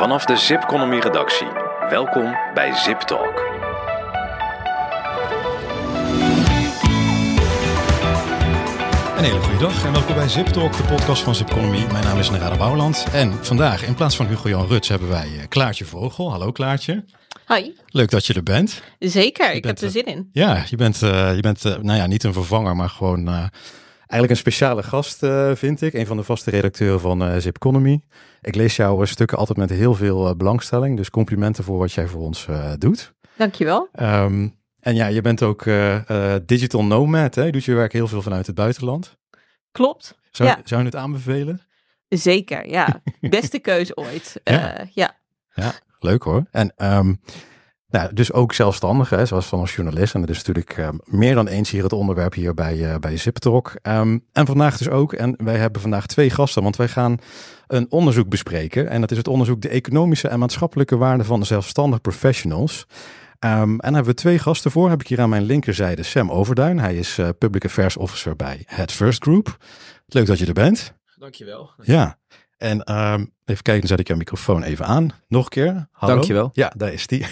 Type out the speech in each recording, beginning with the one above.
Vanaf de Zipconomy redactie. Welkom bij Zip Talk. Een hele goede dag en welkom bij Zip Talk, de podcast van Zipconomy. Mijn naam is Narada Bouwland en vandaag in plaats van Hugo-Jan Ruts hebben wij eh, Klaartje Vogel. Hallo Klaartje. Hi. Leuk dat je er bent. Zeker, ik heb er zin in. Ja, je bent, uh, je bent uh, nou ja, niet een vervanger, maar gewoon uh, eigenlijk een speciale gast, vind ik. Een van de vaste redacteuren van Zipconomy. Ik lees jouw stukken altijd met heel veel belangstelling, dus complimenten voor wat jij voor ons doet. Dankjewel. Um, en ja, je bent ook digital nomad, hè? Je doet je werk heel veel vanuit het buitenland. Klopt. Zou, ja. zou je het aanbevelen? Zeker, ja. Beste keuze ooit. ja. ja. Ja, leuk hoor. En um, nou, dus ook zelfstandig, hè, zoals van als journalist. En dat is natuurlijk uh, meer dan eens hier het onderwerp hier bij, uh, bij ZipTalk. Um, en vandaag dus ook, en wij hebben vandaag twee gasten, want wij gaan een onderzoek bespreken. En dat is het onderzoek de economische en maatschappelijke waarde van zelfstandig professionals. Um, en daar hebben we twee gasten voor. Heb ik hier aan mijn linkerzijde Sam Overduin. Hij is uh, Public Affairs Officer bij Head First Group. Leuk dat je er bent. Dankjewel. Ja. En um, even kijken, dan zet ik jouw microfoon even aan. Nog een keer. Hallo. Dankjewel. Ja, daar is die.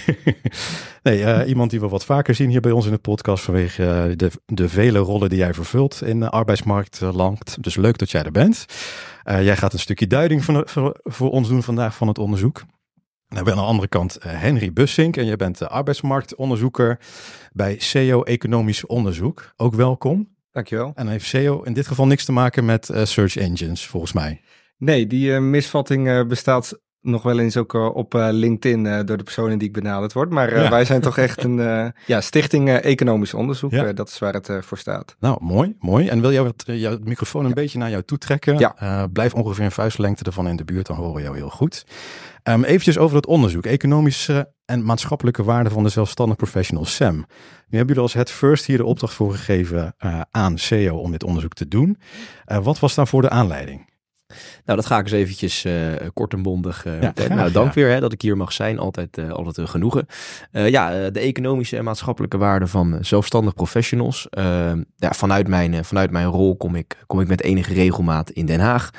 nee, uh, iemand die we wat vaker zien hier bij ons in de podcast vanwege uh, de, de vele rollen die jij vervult in de arbeidsmarktland. Dus leuk dat jij er bent. Uh, jij gaat een stukje duiding van, voor, voor ons doen vandaag van het onderzoek. Dan hebben we aan de andere kant Henry Bussink en jij bent arbeidsmarktonderzoeker bij SEO Economisch Onderzoek. Ook welkom. Dankjewel. En dan heeft SEO in dit geval niks te maken met search engines, volgens mij. Nee, die uh, misvatting uh, bestaat nog wel eens ook uh, op LinkedIn door de personen die ik benaderd word. Maar ja. wij zijn toch echt een ja, stichting economisch onderzoek. Ja. dat is waar het voor staat. Nou, mooi, mooi. En wil jij wat, jouw microfoon een ja. beetje naar jou toe trekken? Ja. blijf ongeveer een vuistlengte ervan in de buurt, dan horen we jou heel goed. Um, eventjes over het onderzoek. Economische en maatschappelijke waarde van de zelfstandig professional SAM. Nu hebben jullie als het first hier de opdracht voor gegeven uh, aan CEO om dit onderzoek te doen. Uh, wat was daarvoor de aanleiding? Nou, dat ga ik eens eventjes uh, kort en bondig uh, ja, graag, Nou, dank ja. weer hè, dat ik hier mag zijn. Altijd, uh, altijd een genoegen. ja, de economische en maatschappelijke waarde van zelfstandig professionals. ja, vanuit, mijn, vanuit mijn rol kom ik, kom ik met enige regelmaat in Den Haag.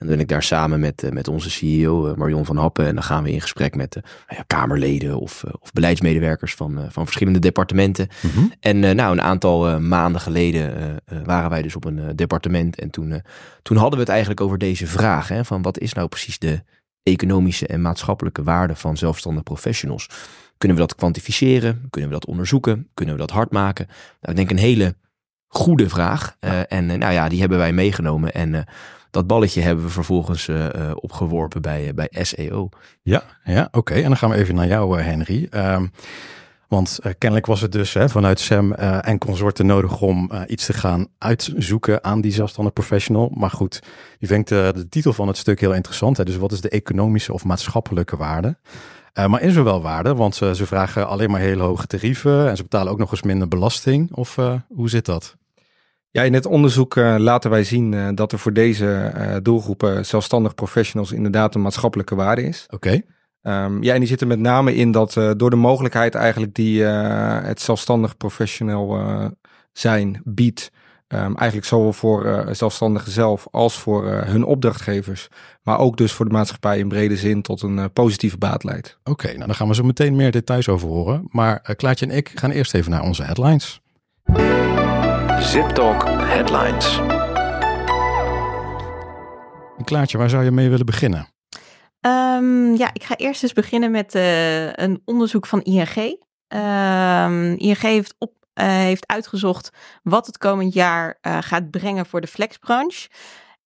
En dan ben ik daar samen met, uh, met onze CEO uh, Marion van Happen. En dan gaan we in gesprek met uh, ja, Kamerleden of, of beleidsmedewerkers van, van verschillende departementen. Mm -hmm. En nou, een aantal maanden geleden waren wij dus op een departement. En toen, toen hadden we het eigenlijk over deze vraag. Hè, van wat is nou precies de economische en maatschappelijke waarde van zelfstandig professionals? Kunnen we dat kwantificeren? Kunnen we dat onderzoeken? Kunnen we dat hard maken? Nou, ik denk een hele goede vraag. Ja. en nou ja, die hebben wij meegenomen. En dat balletje hebben we vervolgens uh, uh, opgeworpen bij, uh, bij SEO. Ja, ja oké. En dan gaan we even naar jou, Henry. Um, want kennelijk was het dus hè, vanuit SEM en consorten nodig om iets te gaan uitzoeken aan die zelfstandig professional. Maar goed, je vindt de titel van het stuk heel interessant. Hè? Dus wat is de economische of maatschappelijke waarde? maar is er wel waarde? Want ze vragen alleen maar hele hoge tarieven en ze betalen ook nog eens minder belasting. Of hoe zit dat? Ja, in het onderzoek uh, laten wij zien uh, dat er voor deze uh, doelgroepen zelfstandig professionals inderdaad een maatschappelijke waarde is. Oké. Okay. Um, ja, en die zitten met name in dat door de mogelijkheid eigenlijk die het zelfstandig professional zijn biedt, um, eigenlijk zowel voor zelfstandigen zelf als voor hun opdrachtgevers, maar ook dus voor de maatschappij in brede zin tot een positieve baat leidt. Oké, okay, nou daar gaan we zo meteen meer details over horen. Maar Klaartje en ik gaan eerst even naar onze headlines. ZipTalk Headlines. Klaartje, waar zou je mee willen beginnen? Um, ja, ik ga eerst eens beginnen met uh, een onderzoek van ING. Um, ING heeft, op, uh, heeft uitgezocht wat het komend jaar uh, gaat brengen voor de flexbranche.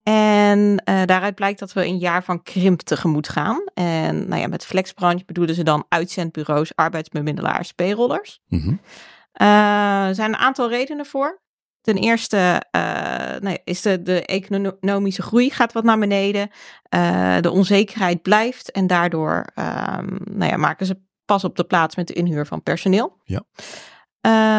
En daaruit blijkt dat we een jaar van krimp tegemoet gaan. En nou ja, met flexbranche bedoelen ze dan uitzendbureaus, arbeidsbemiddelaars, payrollers. Mm -hmm. er zijn een aantal redenen voor. Ten eerste uh, ja, is de, de economische groei gaat wat naar beneden. Uh, de onzekerheid blijft en daardoor um, nou ja, maken ze pas op de plaats met de inhuur van personeel. Ja.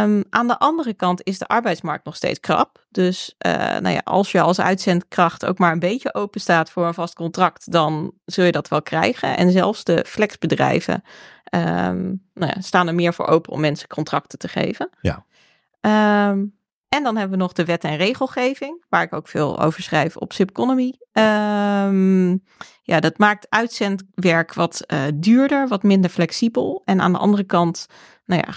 Um, aan de andere kant is de arbeidsmarkt nog steeds krap. Dus uh, nou ja, als je als uitzendkracht ook maar een beetje open staat voor een vast contract, dan zul je dat wel krijgen. En zelfs de flexbedrijven um, nou ja, staan er meer voor open om mensen contracten te geven. Ja. Um, En dan hebben we nog de wet en regelgeving, waar ik ook veel over schrijf op Zipconomy. Um, ja, dat maakt uitzendwerk wat uh, duurder, wat minder flexibel. En aan de andere kant, nou ja,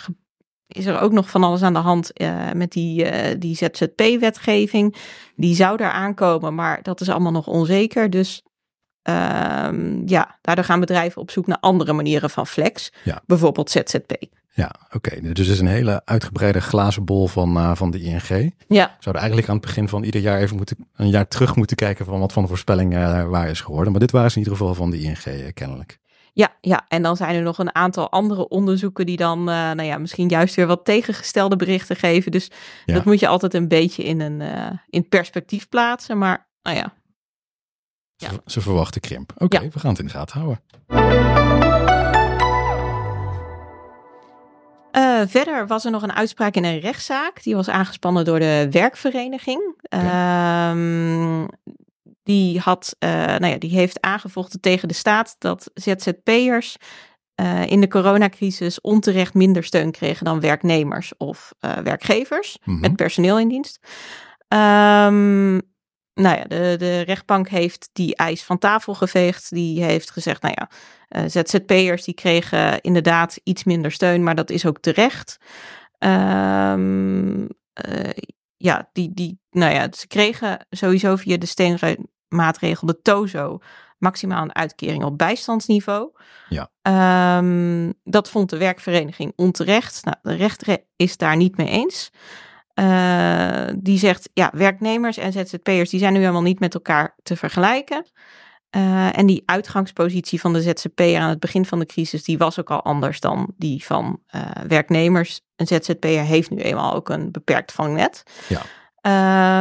is er ook nog van alles aan de hand uh, met die, uh, die ZZP-wetgeving. Die zou daar aankomen, maar dat is allemaal nog onzeker. Dus um, ja, daardoor gaan bedrijven op zoek naar andere manieren van flex. Ja. Bijvoorbeeld ZZP. Ja, oké. Okay. Dus het is een hele uitgebreide glazen bol van, uh, van de ING. Ja. Zouden eigenlijk aan het begin van ieder jaar even moeten, een jaar terug moeten kijken van wat van de voorspellingen uh, waar is geworden. Maar dit waren ze in ieder geval van de ING uh, kennelijk. Ja, ja, en dan zijn er nog een aantal andere onderzoeken die dan, nou ja, misschien juist weer wat tegengestelde berichten geven. Dus ja. dat moet je altijd een beetje in een in perspectief plaatsen. Maar, nou ja. ja. Ze, ze verwachten krimp. Oké, okay, ja. we gaan het in de gaten houden. Uh, verder was er nog een uitspraak in een rechtszaak. Die was aangespannen door de werkvereniging. Um, die, had, uh, nou ja, die heeft aangevochten tegen de staat dat ZZP'ers uh, in de coronacrisis onterecht minder steun kregen dan werknemers of werkgevers Mhm. met personeel in dienst. Um, nou ja, de, de rechtbank heeft die eis van tafel geveegd. Die heeft gezegd, nou ja, uh, ZZP'ers die kregen inderdaad iets minder steun, maar dat is ook terecht. Um, uh, ja, die, die, nou ja, ze kregen sowieso via de steenmaatregel, de TOZO, maximaal een uitkering op bijstandsniveau. Ja. Um, dat vond de werkvereniging onterecht. Nou, de rechter is daar niet mee eens. Uh, die zegt, ja, werknemers en ZZP'ers die zijn nu helemaal niet met elkaar te vergelijken. Uh, en die uitgangspositie van de ZZP'er aan het begin van de crisis, die was ook al anders dan die van uh, werknemers. Een ZZP'er heeft nu eenmaal ook een beperkt vangnet. Ja.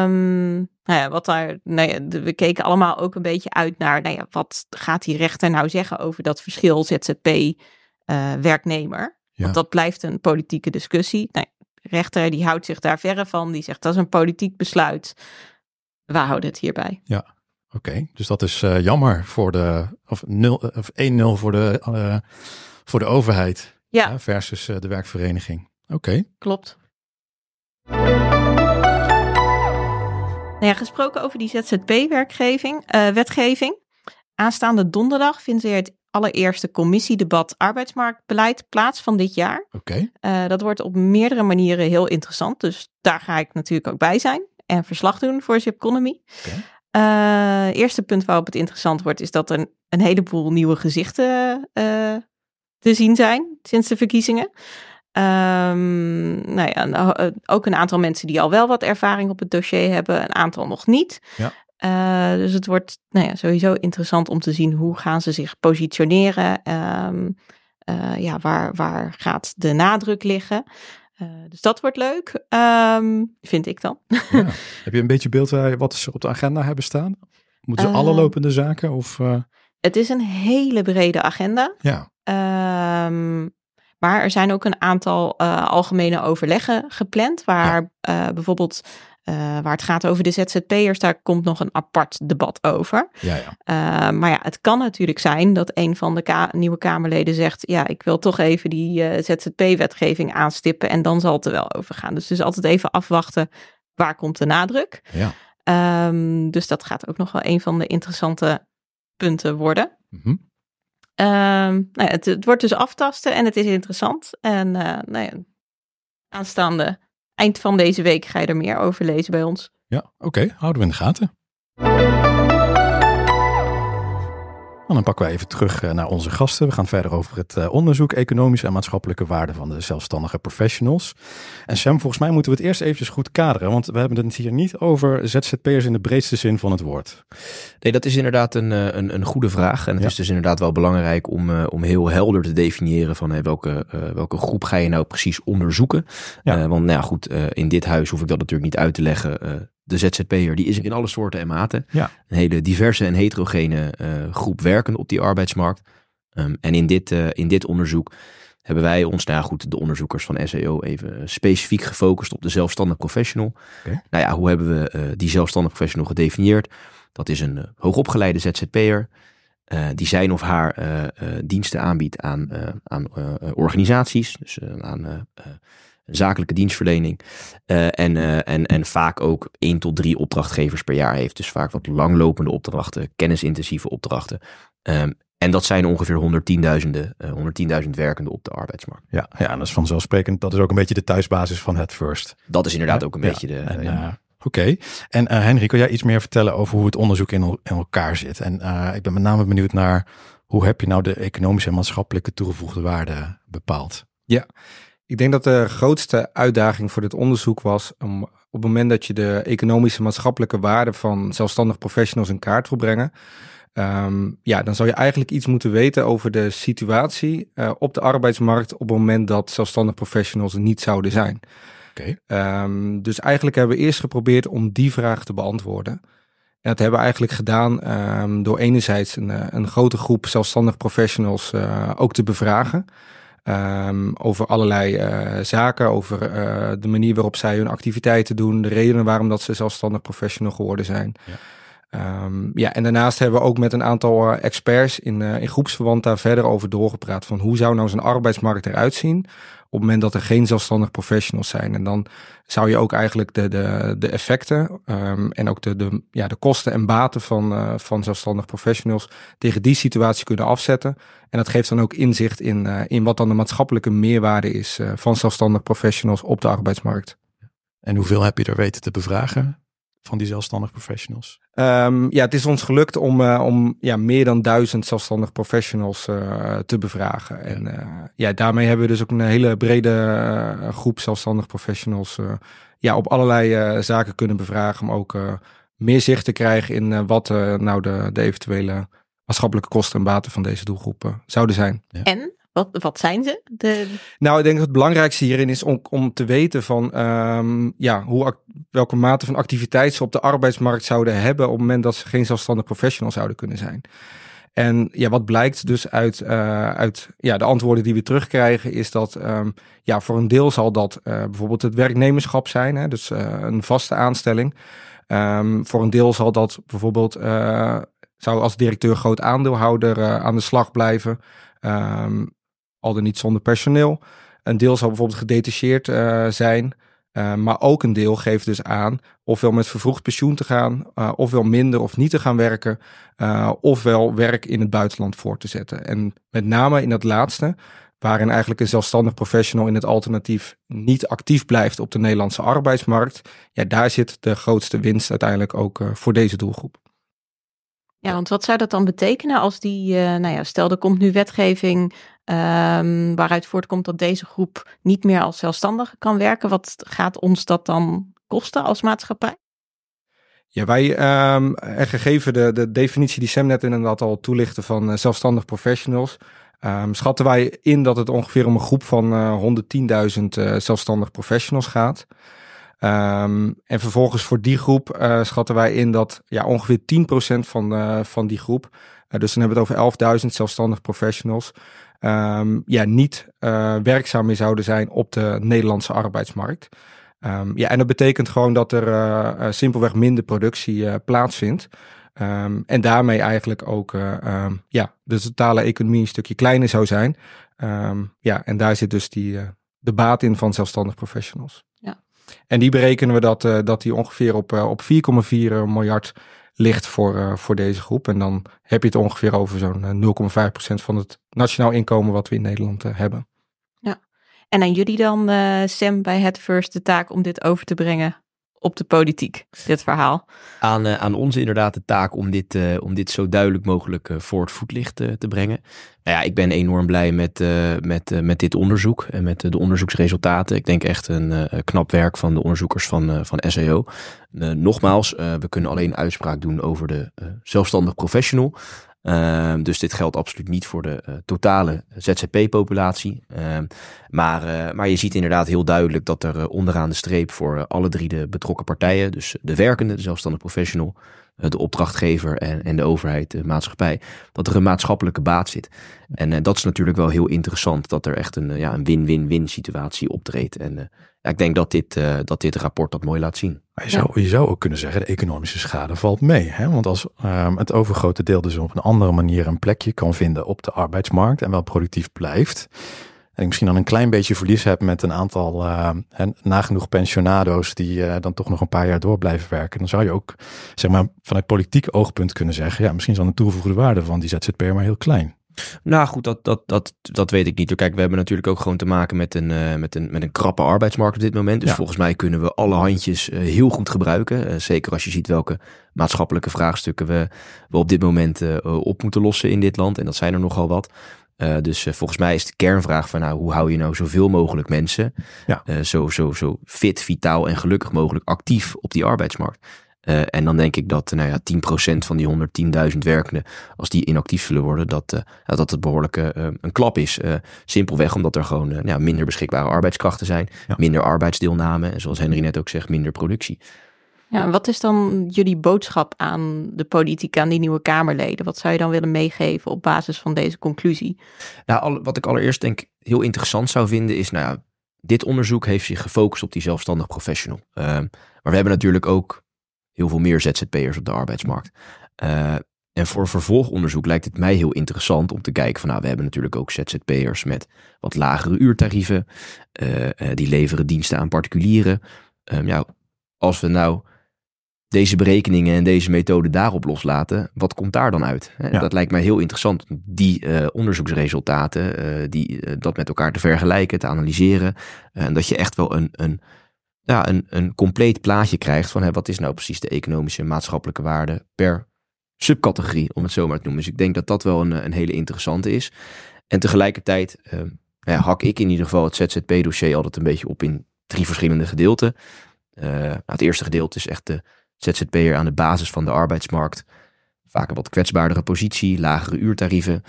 Um, nou ja, wat daar, nou ja, we keken allemaal ook een beetje uit naar, nou ja, wat gaat die rechter nou zeggen over dat verschil ZZP-werknemer? Ja. Want dat blijft een politieke discussie. Nou, rechter die houdt zich daar verre van. Die zegt dat is een politiek besluit. We houden het hierbij. Ja, oké. Okay. Dus dat is uh, jammer voor de of 0 of 1-0 voor de uh, voor de overheid. Ja. Uh, versus de werkvereniging. Oké. Okay. Klopt. Nou ja, gesproken over die ZZP-werkgeving, wetgeving. Aanstaande donderdag vindt weer het allereerste commissiedebat arbeidsmarktbeleid plaats van dit jaar. Oké. Okay. Uh, dat wordt op meerdere manieren heel interessant. Dus daar ga ik natuurlijk ook bij zijn en verslag doen voor Zip Economy. Okay. Uh, eerste punt waarop het interessant wordt, is dat er een, een heleboel nieuwe gezichten uh, te zien zijn sinds de verkiezingen. Um, nou ja, ook een aantal mensen die al wel wat ervaring op het dossier hebben, een aantal nog niet. Ja. Uh, dus het wordt nou ja, sowieso interessant om te zien hoe gaan ze zich positioneren. Um, uh, ja, waar, waar gaat de nadruk liggen? Uh, dus dat wordt leuk, um, vind ik dan. Ja. Heb je een beetje beeld wat ze op de agenda hebben staan? Moeten ze alle lopende zaken? Of, Het is een hele brede agenda. Ja. Um, maar er zijn ook een aantal algemene overleggen gepland, waar ja. bijvoorbeeld uh, waar het gaat over de ZZP'ers, daar komt nog een apart debat over. Ja, ja. maar ja, het kan natuurlijk zijn dat een van de ka nieuwe Kamerleden zegt, ja, ik wil toch even die ZZP-wetgeving aanstippen en dan zal het er wel over gaan. Dus dus altijd even afwachten, waar komt de nadruk? Ja. Um, dus dat gaat ook nog wel een van de interessante punten worden. Mm -hmm. Um, nou ja, het, het, wordt dus aftasten en het is interessant. En nou ja, aanstaande eind van deze week ga je er meer over lezen bij ons. Ja, oké. Houden we in de gaten. Dan pakken we even terug naar onze gasten. We gaan verder over het uh, onderzoek economische en maatschappelijke waarde van de zelfstandige professionals. En Sam, volgens mij moeten we het eerst eventjes goed kaderen, want we hebben het hier niet over ZZP'ers in de breedste zin van het woord. Nee, dat is inderdaad een, een, een goede vraag. En het ja. is dus inderdaad wel belangrijk om, om heel helder te definiëren van hey, welke, welke groep ga je nou precies onderzoeken. Ja. want nou ja, goed, in dit huis hoef ik dat natuurlijk niet uit te leggen de ZZP'er, die is in alle soorten en maten. Ja. Een hele diverse en heterogene uh, groep werkenden op die arbeidsmarkt. Um, en in dit, uh, in dit onderzoek hebben wij ons, nou ja, goed, de onderzoekers van SEO even specifiek gefocust op de zelfstandig professional. Okay. Nou ja, hoe hebben we uh, die zelfstandig professional gedefinieerd? Dat is een hoogopgeleide ZZP'er die zijn of haar diensten aanbiedt aan, aan organisaties, dus aan zakelijke dienstverlening. en, en, en vaak ook één tot drie opdrachtgevers per jaar heeft. Dus vaak wat langlopende opdrachten, kennisintensieve opdrachten. Um, en dat zijn ongeveer honderdtienduizenden, uh, 110.000 werkenden op de arbeidsmarkt. Ja, ja, en dat is vanzelfsprekend. Dat is ook een beetje de thuisbasis van het First. Dat is inderdaad ook een beetje de. En, ja. Oké. En uh, Henry, kun jij iets meer vertellen over hoe het onderzoek in, in elkaar zit? En uh, ik ben met name benieuwd naar hoe heb je nou de economische en maatschappelijke toegevoegde waarde bepaald? Ja, ik denk dat de grootste uitdaging voor dit onderzoek was om op het moment dat je de economische en maatschappelijke waarde van zelfstandig professionals in kaart wil brengen, um, ja, dan zou je eigenlijk iets moeten weten over de situatie uh, op de arbeidsmarkt op het moment dat zelfstandig professionals er niet zouden zijn. Okay. Um, dus eigenlijk hebben we eerst geprobeerd om die vraag te beantwoorden. En dat hebben we eigenlijk gedaan um, door enerzijds een, eh, een, grote groep zelfstandig professionals uh, ook te bevragen. Um, over allerlei uh, zaken, over uh, de manier waarop zij hun activiteiten doen, de redenen waarom dat ze zelfstandig professional geworden zijn. Ja. Um, ja, en daarnaast hebben we ook met een aantal uh, experts in, uh, in groepsverband daar verder over doorgepraat. Van hoe zou nou zo'n arbeidsmarkt eruit zien op het moment dat er geen zelfstandig professionals zijn. En dan zou je ook eigenlijk de, de, de effecten um, en ook de, de, ja, de kosten en baten van, uh, van zelfstandig professionals tegen die situatie kunnen afzetten. En dat geeft dan ook inzicht in, in wat dan de maatschappelijke meerwaarde is van zelfstandig professionals op de arbeidsmarkt. En hoeveel heb je er weten te bevragen? van die zelfstandig professionals? Um, ja, het is ons gelukt om, uh, om ja, meer dan duizend zelfstandig professionals uh, te bevragen. En uh, ja, daarmee hebben we dus ook een hele brede groep zelfstandig professionals ja, op allerlei zaken kunnen bevragen. Om ook meer zicht te krijgen in wat nou de, de eventuele maatschappelijke kosten en baten van deze doelgroepen zouden zijn. Ja. En wat, wat zijn ze? De... Nou, ik denk dat het belangrijkste hierin is om, om te weten van um, ja, hoe, welke mate van activiteit ze op de arbeidsmarkt zouden hebben op het moment dat ze geen zelfstandig professional zouden kunnen zijn. En ja, wat blijkt dus uit, uh, uit ja, de antwoorden die we terugkrijgen, is dat um, ja, voor een deel zal dat uh, bijvoorbeeld het werknemerschap zijn, hè, dus uh, een vaste aanstelling. Um, voor een deel zal dat bijvoorbeeld, zou als directeur groot aandeelhouder aan de slag blijven. Al dan niet zonder personeel. Een deel zal bijvoorbeeld gedetacheerd uh, zijn. Uh, maar ook een deel geeft dus aan ofwel met vervroegd pensioen te gaan, uh, ofwel minder of niet te gaan werken, ofwel werk in het buitenland voor te zetten. En met name in dat laatste, waarin eigenlijk een zelfstandig professional in het alternatief niet actief blijft op de Nederlandse arbeidsmarkt, ja, daar zit de grootste winst uiteindelijk ook voor deze doelgroep. Ja, want wat zou dat dan betekenen als die, nou ja, stel er komt nu wetgeving Um, waaruit voortkomt dat deze groep niet meer als zelfstandige kan werken. Wat gaat ons dat dan kosten als maatschappij? Ja, wij, um, gegeven de, de definitie die Sam net inderdaad al toelichtte van uh, zelfstandig professionals, um, schatten wij in dat het ongeveer om een groep van uh, 110.000 uh, zelfstandig professionals gaat. En vervolgens voor die groep schatten wij in dat ja, ongeveer 10% van, van die groep, dus dan hebben we het over 11.000 zelfstandig professionals, um, ja, niet uh, werkzaam meer zouden zijn op de Nederlandse arbeidsmarkt. Um, ja, en dat betekent gewoon dat er uh, simpelweg minder productie plaatsvindt. Um, en daarmee eigenlijk ook ja, de totale economie een stukje kleiner zou zijn. ja, en daar zit dus die, de baat in van zelfstandig professionals. Ja. En die berekenen we dat, dat die ongeveer op, op 4,4 miljard ligt voor, uh, voor deze groep. En dan heb je het ongeveer over zo'n 0,5% eh, van het nationaal inkomen wat we in Nederland uh, hebben. Ja, en aan jullie dan, Sam, bij het First de taak om dit over te brengen op de politiek, dit verhaal? Aan, uh, aan ons inderdaad de taak om dit, uh, om dit zo duidelijk mogelijk uh, voor het voetlicht te brengen. Nou ja, ik ben enorm blij met, met, met dit onderzoek en met de onderzoeksresultaten. Ik denk echt een knap werk van de onderzoekers van, van SEO. nogmaals, we kunnen alleen uitspraak doen over de zelfstandig professional. Uh, dus dit geldt absoluut niet voor de uh, totale ZZP-populatie. Uh, maar, uh, maar je ziet inderdaad heel duidelijk dat er onderaan de streep voor alle drie de betrokken partijen, dus de werkende, de zelfstandig professional, de opdrachtgever en, en de overheid, de maatschappij, dat er een maatschappelijke baat zit. En dat is natuurlijk wel heel interessant, dat er echt een ja, win-win-win situatie optreedt. En ja, ik denk dat dit, dat dit rapport dat mooi laat zien. Maar je, zou, je zou ook kunnen zeggen, de economische schade valt mee. Hè? Want als um, het overgrote deel dus op een andere manier een plekje kan vinden op de arbeidsmarkt en wel productief blijft, en ik misschien dan een klein beetje verlies heb met een aantal uh, nagenoeg pensionado's die uh, dan toch nog een paar jaar door blijven werken, dan zou je ook zeg maar vanuit politiek oogpunt kunnen zeggen, ja, misschien is dan de toegevoegde waarde van die ZZP'er maar heel klein. Nou goed, dat, dat, dat, dat weet ik niet. Kijk, we hebben natuurlijk ook gewoon te maken met een, uh, met een, met een krappe arbeidsmarkt op dit moment. Dus volgens mij kunnen we alle handjes uh, heel goed gebruiken. Uh, zeker als je ziet welke maatschappelijke vraagstukken we, we op dit moment op moeten lossen in dit land. En dat zijn er nogal wat. dus volgens mij is de kernvraag van nou, hoe hou je nou zoveel mogelijk mensen ja. zo, zo, zo fit, vitaal en gelukkig mogelijk actief op die arbeidsmarkt. Uh, en dan denk ik dat nou ja, 10% van die 110.000 werkenden, als die inactief zullen worden, dat, uh, dat het behoorlijk uh, een klap is. simpelweg omdat er gewoon nou ja, minder beschikbare arbeidskrachten zijn, ja. minder arbeidsdeelname en zoals Henry net ook zegt, minder productie. Ja, wat is dan jullie boodschap aan de politiek, aan die nieuwe Kamerleden? Wat zou je dan willen meegeven op basis van deze conclusie? Nou, al, wat ik allereerst denk heel interessant zou vinden is, nou ja, dit onderzoek heeft zich gefocust op die zelfstandig professional. Ehm, maar we hebben natuurlijk ook heel veel meer ZZP'ers op de arbeidsmarkt. Uh, en voor vervolgonderzoek lijkt het mij heel interessant om te kijken van nou, we hebben natuurlijk ook ZZP'ers met wat lagere uurtarieven. Uh, uh, die leveren diensten aan particulieren. Um, ja, als we nou deze berekeningen en deze methode daarop loslaten, wat komt daar dan uit? Ja. Dat lijkt mij heel interessant, die uh, onderzoeksresultaten, uh, die, uh, dat met elkaar te vergelijken, te analyseren. En dat je echt wel een, een ja, een, een compleet plaatje krijgt van hè, wat is nou precies de economische en maatschappelijke waarde per subcategorie, om het zo maar te noemen. Dus ik denk dat dat wel een, een hele interessante is. En tegelijkertijd uh, ja, hak ik in ieder geval het ZZP-dossier altijd een beetje op in drie verschillende gedeelten. Uh, nou, het eerste gedeelte is echt de ZZP'er aan de basis van de arbeidsmarkt. Vaak een wat kwetsbaardere positie, lagere uurtarieven,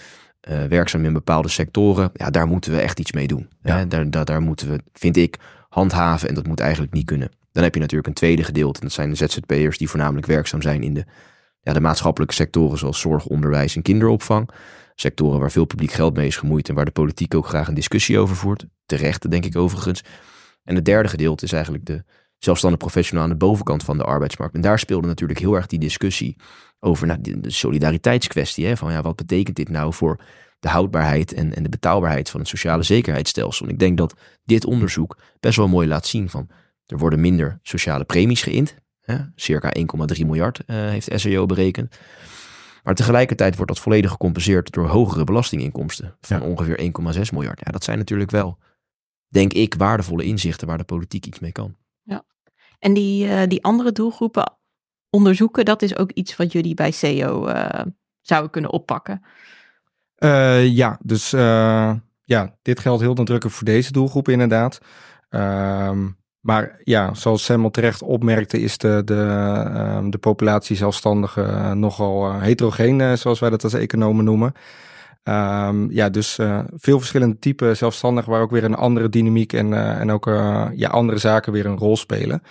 uh, werkzaam in bepaalde sectoren. Ja, daar moeten we echt iets mee doen. Ja. Hè? Daar, daar, daar moeten we, vind ik, handhaven en dat moet eigenlijk niet kunnen. Dan heb je natuurlijk een tweede gedeelte en dat zijn de ZZP'ers die voornamelijk werkzaam zijn in de, ja, de maatschappelijke sectoren zoals zorg, onderwijs en kinderopvang. Sectoren waar veel publiek geld mee is gemoeid en waar de politiek ook graag een discussie over voert. Terecht, denk ik overigens. En het derde gedeelte is eigenlijk de zelfstandig professional aan de bovenkant van de arbeidsmarkt. En daar speelde natuurlijk heel erg die discussie over nou, de solidariteitskwestie. Hè, van ja, wat betekent dit nou voor de houdbaarheid en, en de betaalbaarheid van het sociale zekerheidsstelsel. En ik denk dat dit onderzoek best wel mooi laat zien van er worden minder sociale premies geïnd. Hè, circa 1,3 miljard uh, heeft SEO berekend. Maar tegelijkertijd wordt dat volledig gecompenseerd door hogere belastinginkomsten van ongeveer 1,6 miljard. Ja, dat zijn natuurlijk wel, denk ik, waardevolle inzichten waar de politiek iets mee kan. Ja. En die, uh, die andere doelgroepen onderzoeken, dat is ook iets wat jullie bij SEO uh, zouden kunnen oppakken. Uh, ja, dus uh, ja, dit geldt heel nadrukkelijk voor deze doelgroep inderdaad. Um, maar ja, zoals Sam al terecht opmerkte, is de, de, um, de populatie zelfstandigen uh, nogal heterogeen, zoals wij dat als economen noemen. Um, ja, dus veel verschillende typen zelfstandigen waar ook weer een andere dynamiek en, en ook ja, andere zaken weer een rol spelen.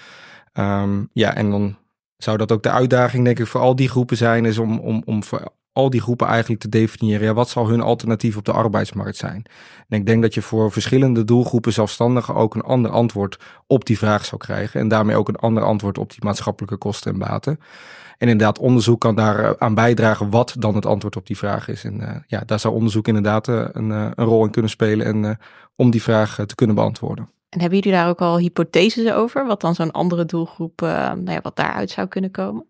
ja, en dan zou dat ook de uitdaging, denk ik, voor al die groepen zijn, is om, om, om voor al die groepen eigenlijk te definiëren. Ja, wat zal hun alternatief op de arbeidsmarkt zijn? En ik denk dat je voor verschillende doelgroepen zelfstandigen ook een ander antwoord op die vraag zou krijgen. En daarmee ook een ander antwoord op die maatschappelijke kosten en baten. En inderdaad, onderzoek kan daar eh, aan bijdragen wat dan het antwoord op die vraag is. En uh, ja, daar zou onderzoek inderdaad uh, een, een, rol in kunnen spelen en om die vraag te kunnen beantwoorden. En hebben jullie daar ook al hypotheses over? Wat dan zo'n andere doelgroep, nou ja, wat daaruit zou kunnen komen?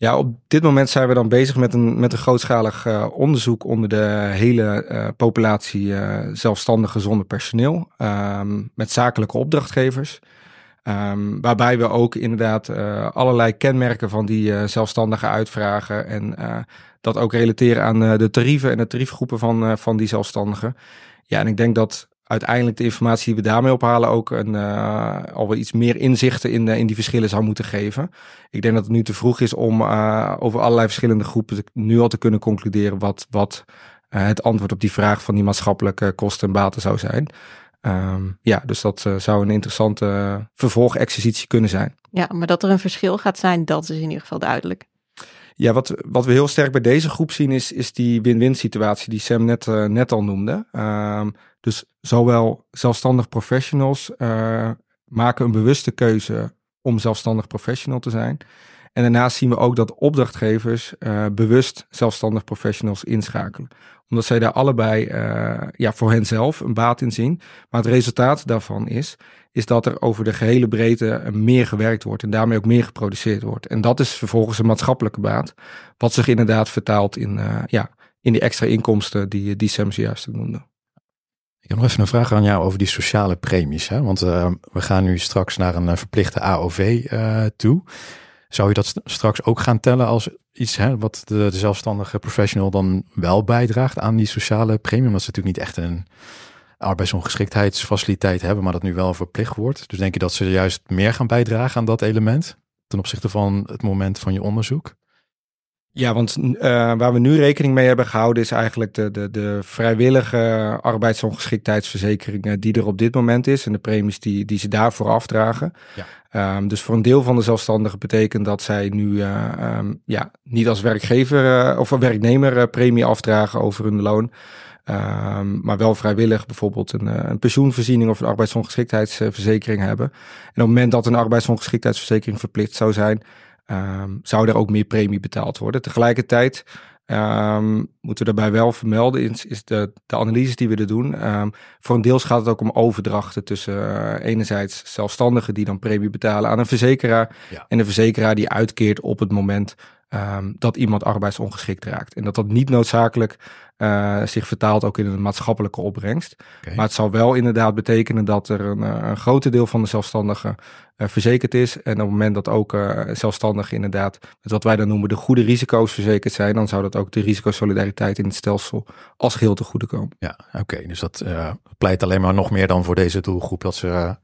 Ja, op dit moment zijn we dan bezig met een, met een grootschalig uh, onderzoek onder de hele uh, populatie uh, zonder personeel. Um, met zakelijke opdrachtgevers. Um, waarbij we ook inderdaad allerlei kenmerken van die zelfstandigen uitvragen. En dat ook relateren aan de tarieven en de tariefgroepen van, van die zelfstandigen. Ja, en ik denk dat uiteindelijk de informatie die we daarmee ophalen ook een, uh, alweer iets meer inzichten in, uh, in die verschillen zou moeten geven. Ik denk dat het nu te vroeg is om uh, over allerlei verschillende groepen nu al te kunnen concluderen wat, wat het antwoord op die vraag van die maatschappelijke kosten en baten zou zijn. Um, ja, dus dat zou een interessante vervolgexercitie kunnen zijn. Ja, maar dat er een verschil gaat zijn, dat is in ieder geval duidelijk. Ja, wat, wat we heel sterk bij deze groep zien is, is die win-win situatie die Sam net, net al noemde. Um, dus zowel zelfstandig professionals uh, maken een bewuste keuze om zelfstandig professional te zijn. En daarnaast zien we ook dat opdrachtgevers uh, bewust zelfstandig professionals inschakelen. Omdat zij daar allebei uh, ja, voor henzelf een baat in zien. Maar het resultaat daarvan is, is dat er over de gehele breedte meer gewerkt wordt en daarmee ook meer geproduceerd wordt. En dat is vervolgens een maatschappelijke baat, wat zich inderdaad vertaalt in, ja, in die extra inkomsten die, die Sam zojuist noemde. Ik heb nog even een vraag aan jou over die sociale premies. Hè? Want uh, we gaan nu straks naar een verplichte AOV uh, toe. Zou je dat straks ook gaan tellen als iets hè, wat de, de, zelfstandige professional dan wel bijdraagt aan die sociale premie? Omdat ze natuurlijk niet echt een arbeidsongeschiktheidsfaciliteit hebben, maar dat nu wel verplicht wordt. Dus denk je dat ze juist meer gaan bijdragen aan dat element ten opzichte van het moment van je onderzoek? Ja, want uh, waar we nu rekening mee hebben gehouden is eigenlijk de, de, de vrijwillige arbeidsongeschiktheidsverzekering die er op dit moment is en de premies die, die ze daarvoor afdragen. Ja. Um, dus voor een deel van de zelfstandigen betekent dat zij nu uh, um, ja, niet als werkgever uh, of werknemer premie afdragen over hun loon. Um, maar wel vrijwillig bijvoorbeeld een, een pensioenvoorziening of een arbeidsongeschiktheidsverzekering hebben. En op het moment dat een arbeidsongeschiktheidsverzekering verplicht zou zijn, um, zou er ook meer premie betaald worden. Tegelijkertijd um, moeten we daarbij wel vermelden, is, is de, de analyses die we er doen. Um, voor een deels gaat het ook om overdrachten tussen uh, enerzijds zelfstandigen die dan premie betalen aan een verzekeraar. Ja. En een verzekeraar die uitkeert op het moment um, dat iemand arbeidsongeschikt raakt. En dat dat niet noodzakelijk uh, zich vertaalt ook in een maatschappelijke opbrengst. Okay. Maar het zal wel inderdaad betekenen dat er een, eh, een grote deel van de zelfstandigen verzekerd is. En op het moment dat ook uh, zelfstandigen inderdaad met wat wij dan noemen de goede risico's verzekerd zijn, dan zou dat ook de risicosolidariteit in het stelsel als geheel te goede komen. Ja, oké. Dus dat pleit alleen maar nog meer dan voor deze doelgroep dat ze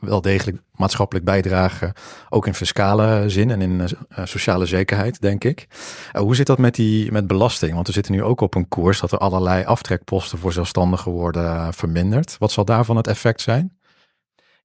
wel degelijk maatschappelijk bijdragen, ook in fiscale zin en in sociale zekerheid, denk ik. hoe zit dat met die met belasting? Want we zitten nu ook op een koers dat er allerlei aftrekposten voor zelfstandigen worden verminderd. Wat zal daarvan het effect zijn?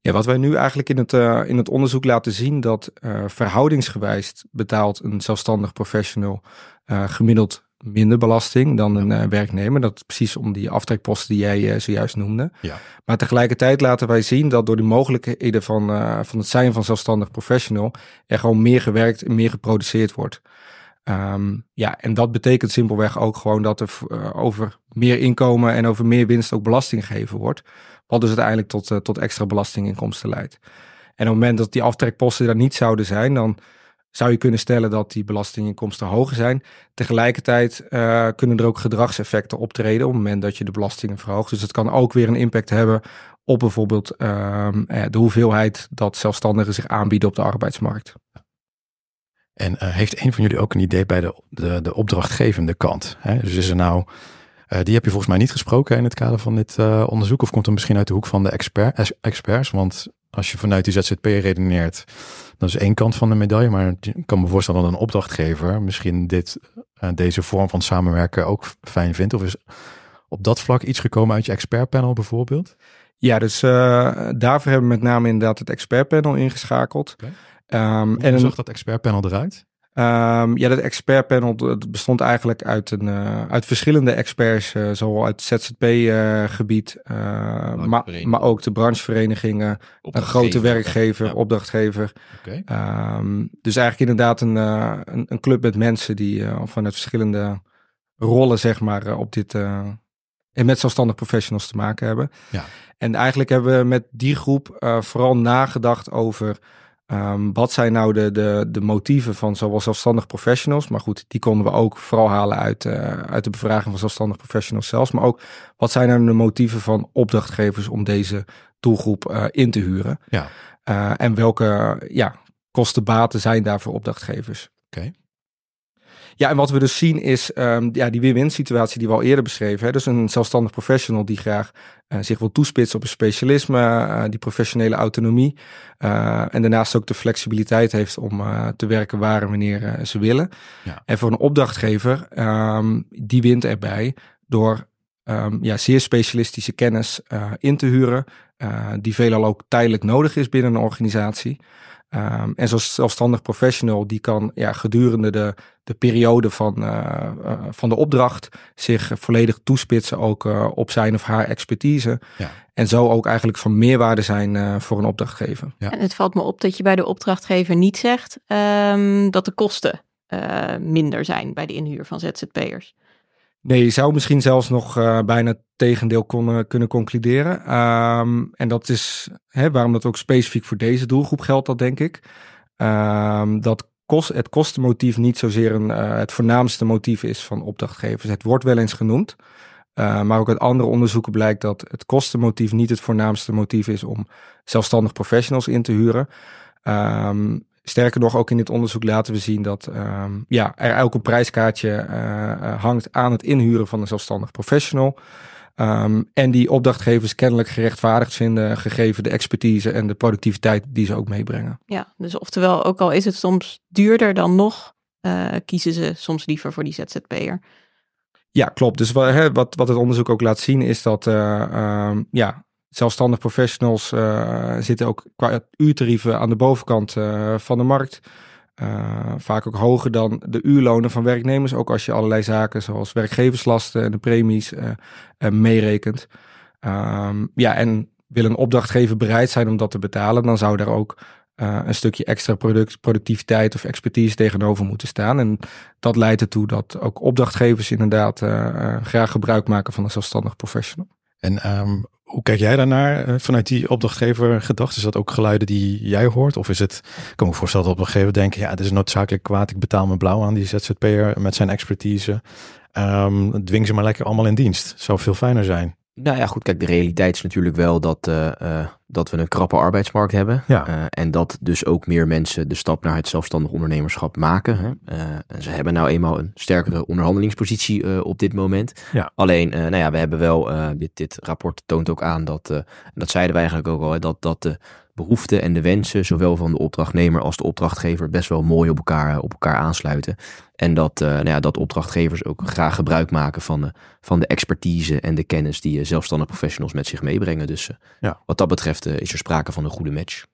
Ja, wat wij nu eigenlijk in het, uh, in het onderzoek laten zien, dat uh, verhoudingsgewijs betaalt een zelfstandig professional uh, gemiddeld minder belasting dan een werknemer. Dat is precies om die aftrekposten die jij zojuist noemde. Ja. Maar tegelijkertijd laten wij zien dat door de mogelijkheden van, van het zijn van zelfstandig professional er gewoon meer gewerkt en meer geproduceerd wordt. Um, ja, en dat betekent simpelweg ook gewoon dat er uh, over meer inkomen en over meer winst ook belasting gegeven wordt. Wat dus uiteindelijk tot, uh, tot extra belastinginkomsten leidt. En op het moment dat die aftrekposten daar niet zouden zijn, dan zou je kunnen stellen dat die belastinginkomsten hoger zijn. Tegelijkertijd uh, kunnen er ook gedragseffecten optreden op het moment dat je de belastingen verhoogt. Dus het kan ook weer een impact hebben op bijvoorbeeld de hoeveelheid dat zelfstandigen zich aanbieden op de arbeidsmarkt. En heeft een van jullie ook een idee bij de, de, de opdrachtgevende kant? Hè? Dus is er nou, uh, die heb je volgens mij niet gesproken in het kader van dit uh, onderzoek, of komt er misschien uit de hoek van de expert, experts? Want als je vanuit die ZZP redeneert, dat is één kant van de medaille, maar ik kan me voorstellen dat een opdrachtgever misschien dit, deze vorm van samenwerken ook fijn vindt. Of is op dat vlak iets gekomen uit je expertpanel bijvoorbeeld? Ja, dus daarvoor hebben we met name inderdaad het expertpanel ingeschakeld. Okay. Um, Hoe en zag dat expertpanel eruit? Um, ja, dat expertpanel bestond eigenlijk uit, een, uh, uit verschillende experts, uh, zowel uit het ZZP-gebied, uh, maar, maar ook de brancheverenigingen, een grote werkgever, ja. opdrachtgever. Okay. Um, dus eigenlijk inderdaad een, een, een, club met mensen die vanuit verschillende rollen, zeg maar, op dit en met zelfstandig professionals te maken hebben. Ja. En eigenlijk hebben we met die groep vooral nagedacht over Um, wat zijn nou de, de, de motieven van zowel zelfstandig professionals, maar goed, die konden we ook vooral halen uit, uh, uit de bevraging van zelfstandig professionals zelfs, maar ook wat zijn nou de motieven van opdrachtgevers om deze doelgroep uh, in te huren? Ja. Uh, en welke ja, kostenbaten zijn daar voor opdrachtgevers? Oké. Okay. Ja, en wat we dus zien is um, ja, die win-win situatie die we al eerder beschreven. Hè? Dus een zelfstandig professional die graag uh, zich wil toespitsen op een specialisme, uh, die professionele autonomie. Uh, en daarnaast ook de flexibiliteit heeft om te werken waar en wanneer ze willen. Ja. En voor een opdrachtgever, um, die wint erbij door um, ja, zeer specialistische kennis in te huren, die veelal ook tijdelijk nodig is binnen een organisatie. Um, en zo'n zelfstandig professional, die kan ja, gedurende de, de periode van, uh, uh, van de opdracht zich volledig toespitsen ook uh, op zijn of haar expertise. Ja. En zo ook eigenlijk van meerwaarde zijn voor een opdrachtgever. Ja. En het valt me op dat je bij de opdrachtgever niet zegt um, dat de kosten minder zijn bij de inhuur van ZZP'ers. Nee, je zou misschien zelfs nog uh, bijna tegendeel kon, kunnen concluderen. Um, en dat is hè, waarom dat ook specifiek voor deze doelgroep geldt, dat denk ik. Um, dat kost, het kostenmotief niet zozeer een, uh, het voornaamste motief is van opdrachtgevers. Het wordt wel eens genoemd. Uh, maar ook uit andere onderzoeken blijkt dat het kostenmotief niet het voornaamste motief is om zelfstandig professionals in te huren. Um, Sterker nog, ook in dit onderzoek laten we zien dat um, ja, er elk een prijskaartje uh, hangt aan het inhuren van een zelfstandig professional. Um, en die opdrachtgevers kennelijk gerechtvaardigd vinden, gegeven de expertise en de productiviteit die ze ook meebrengen. Ja, dus oftewel, ook al is het soms duurder dan nog, uh, kiezen ze soms liever voor die ZZP'er. Ja, klopt. Dus wat, hè, wat, wat het onderzoek ook laat zien is dat uh, um, ja, zelfstandig professionals uh, zitten ook qua uurtarieven aan de bovenkant uh, van de markt. Uh, vaak ook hoger dan de uurlonen van werknemers. Ook als je allerlei zaken zoals werkgeverslasten en de premies meerekent. Um, ja, en wil een opdrachtgever bereid zijn om dat te betalen, dan zou daar ook een stukje extra product, productiviteit of expertise tegenover moeten staan. En dat leidt ertoe dat ook opdrachtgevers inderdaad graag gebruik maken van een zelfstandig professional. En um, hoe kijk jij daarnaar uh, vanuit die opdrachtgever gedacht? Is dat ook geluiden die jij hoort? Of is het, ik kan me voorstellen dat opdrachtgever denken, ja, het is noodzakelijk kwaad, ik betaal me blauw aan die ZZP'er met zijn expertise. Um, dwing ze maar lekker allemaal in dienst. Zou veel fijner zijn. Nou ja, goed, kijk, de realiteit is natuurlijk wel dat, uh, uh, dat we een krappe arbeidsmarkt hebben. Ja. Uh, en dat dus ook meer mensen de stap naar het zelfstandig ondernemerschap maken. Hè. en ze hebben nou eenmaal een sterkere onderhandelingspositie op dit moment. Ja. Alleen, nou ja, we hebben wel, dit, dit rapport toont ook aan dat, en dat zeiden we eigenlijk ook al, dat, dat de behoeften en de wensen, zowel van de opdrachtnemer als de opdrachtgever, best wel mooi op elkaar, op elkaar aansluiten. En dat, uh, nou ja, dat opdrachtgevers ook graag gebruik maken van, de, van de expertise en de kennis die zelfstandig professionals met zich meebrengen. Dus uh, ja. wat dat betreft uh, is er sprake van een goede match.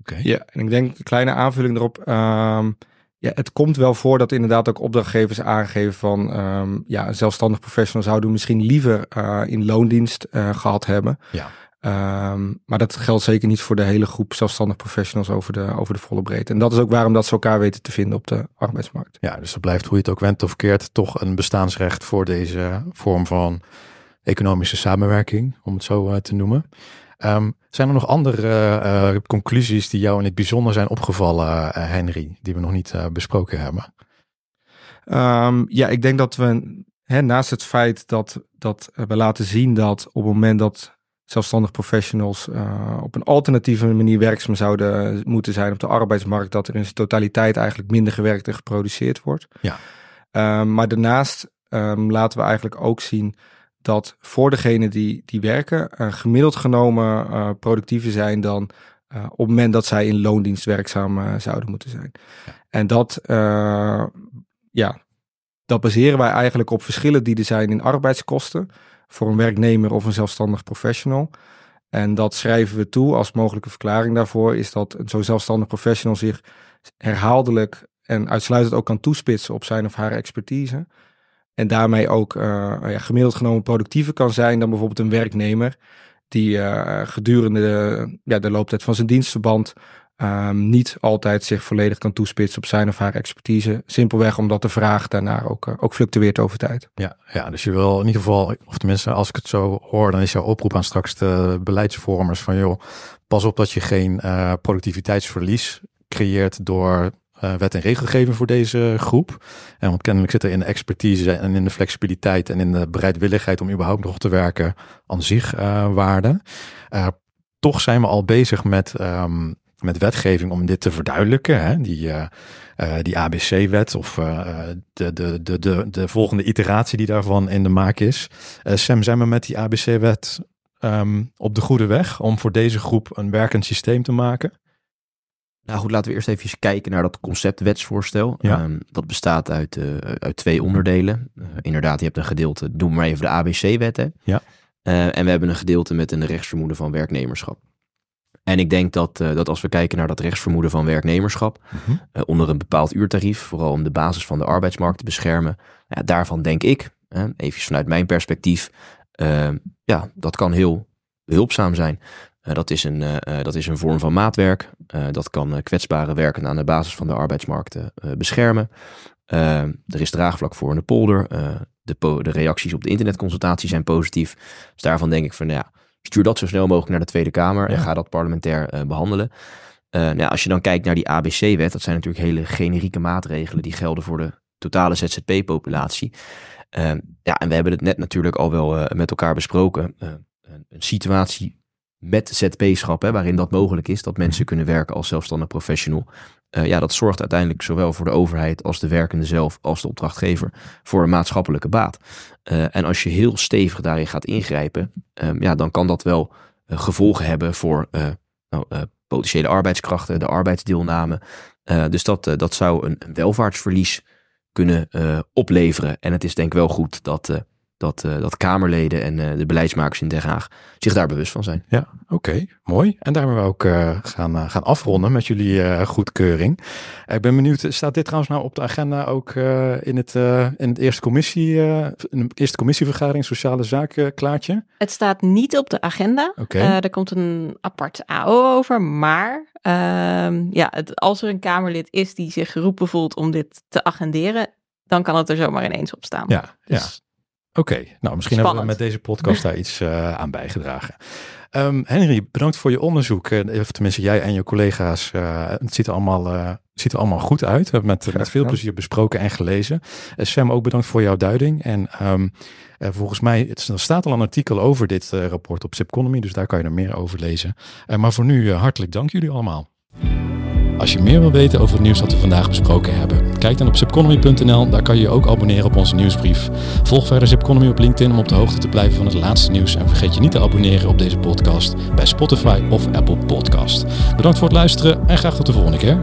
Oké. Okay. Ja, en ik denk een kleine aanvulling erop. Um, ja, het komt wel voor dat inderdaad ook opdrachtgevers aangeven van um, ja, een zelfstandig professional zouden misschien liever in loondienst gehad hebben. Ja. Um, maar dat geldt zeker niet voor de hele groep zelfstandig professionals over de, over de volle breedte. En dat is ook waarom dat ze elkaar weten te vinden op de arbeidsmarkt. Ja, dus dat blijft hoe je het ook went of keert toch een bestaansrecht voor deze vorm van economische samenwerking, om het zo uh, te noemen. Um, zijn er nog andere uh, conclusies die jou in het bijzonder zijn opgevallen, uh, Henry, die we nog niet besproken hebben? Um, ja, ik denk dat we hè, naast het feit dat, dat we laten zien dat op het moment dat zelfstandig professionals uh, op een alternatieve manier werkzaam zouden moeten zijn op de arbeidsmarkt, dat er in zijn totaliteit eigenlijk minder gewerkt en geproduceerd wordt. Ja. Um, maar daarnaast um, laten we eigenlijk ook zien dat voor degenen die, die werken, uh, gemiddeld genomen uh, productiever zijn dan op het moment dat zij in loondienst werkzaam zouden moeten zijn. Ja. En dat, ja, dat baseren wij eigenlijk op verschillen die er zijn in arbeidskosten voor een werknemer of een zelfstandig professional. En dat schrijven we toe als mogelijke verklaring daarvoor, is dat zo'n zelfstandig professional zich herhaaldelijk en uitsluitend ook kan toespitsen op zijn of haar expertise. En daarmee ook uh, ja, gemiddeld genomen productiever kan zijn dan bijvoorbeeld een werknemer die uh, gedurende de looptijd van zijn dienstverband um, niet altijd zich volledig kan toespitsen op zijn of haar expertise. Simpelweg omdat de vraag daarnaar ook, uh, ook fluctueert over tijd. Ja, ja, dus je wil in ieder geval, of tenminste als ik het zo hoor, dan is jouw oproep aan straks de beleidsvormers van joh, pas op dat je geen uh, productiviteitsverlies creëert door uh, wet en regelgeving voor deze groep. En want kennelijk zit er in de expertise en in de flexibiliteit en in de bereidwilligheid om überhaupt nog te werken aan zich uh, waarde. Toch zijn we al bezig met um, met wetgeving om dit te verduidelijken. Hè? Die, uh, uh, die ABC-wet of uh, de, de, de, de, de volgende iteratie die daarvan in de maak is. Sam, zijn we met die ABC-wet um, op de goede weg om voor deze groep een werkend systeem te maken? Nou goed, laten we eerst even kijken naar dat conceptwetsvoorstel. Ja. Um, dat bestaat uit, uit twee onderdelen. inderdaad, je hebt een gedeelte, noem maar even de ABC-wetten. Ja. en we hebben een gedeelte met een rechtsvermoeden van werknemerschap. En ik denk dat, dat als we kijken naar dat rechtsvermoeden van werknemerschap, Mhm. onder een bepaald uurtarief, vooral om de basis van de arbeidsmarkt te beschermen, ja, daarvan denk ik, even vanuit mijn perspectief, ja, dat kan heel behulpzaam zijn. dat, is een, dat is een vorm van maatwerk. dat kan kwetsbare werken aan de basis van de arbeidsmarkt beschermen. er is draagvlak voor in de polder. de, de reacties op de internetconsultatie zijn positief. Dus daarvan denk ik van, ja, stuur dat zo snel mogelijk naar de Tweede Kamer en ga dat parlementair uh, behandelen. Uh, nou, als je dan kijkt naar die ABC-wet, dat zijn natuurlijk hele generieke maatregelen die gelden voor de totale ZZP-populatie. Uh, ja, en we hebben het net natuurlijk al wel met elkaar besproken. een, een situatie met ZP-schap, waarin dat mogelijk is, dat mensen kunnen werken als zelfstandig professional. Uh, ja, dat zorgt uiteindelijk zowel voor de overheid als de werkende zelf, als de opdrachtgever, voor een maatschappelijke baat. Uh, en als je heel stevig daarin gaat ingrijpen, um, ja, dan kan dat wel uh, gevolgen hebben voor nou, potentiële arbeidskrachten, de arbeidsdeelname. dus dat, dat zou een, een welvaartsverlies kunnen opleveren. En het is denk ik wel goed dat dat, uh, dat Kamerleden en uh, de beleidsmakers in Den Haag zich daar bewust van zijn. Ja, oké, mooi. En daarmee we ook uh, gaan, gaan afronden met jullie goedkeuring. ik ben benieuwd, staat dit trouwens nou op de agenda ook in, het, in het eerste, commissie, in de eerste commissievergadering Sociale Zaken, Klaartje? Het staat niet op de agenda. Okay. er komt een apart AO over, maar ehm, ja, het, als er een Kamerlid is die zich geroepen voelt om dit te agenderen, dan kan het er zomaar ineens op staan. Ja, dus, ja. Oké, okay. nou misschien Spannend. hebben we met deze podcast daar iets uh, aan bijgedragen. Um, Henry, bedankt voor je onderzoek. Uh, of tenminste, jij en je collega's. Uh, het ziet er allemaal, ziet er allemaal goed uit. We hebben met, met veel plezier besproken en gelezen. Sam, ook bedankt voor jouw duiding. En um, volgens mij, het, er staat al een artikel over dit rapport op Zipconomy. Dus daar kan je er meer over lezen. maar voor nu, hartelijk dank jullie allemaal. Als je meer wil weten over het nieuws dat we vandaag besproken hebben, kijk dan op zipconomy.nl. Daar kan je je ook abonneren op onze nieuwsbrief. Volg verder Zipconomy op LinkedIn om op de hoogte te blijven van het laatste nieuws. En vergeet je niet te abonneren op deze podcast bij Spotify of Apple Podcast. Bedankt voor het luisteren en graag tot de volgende keer.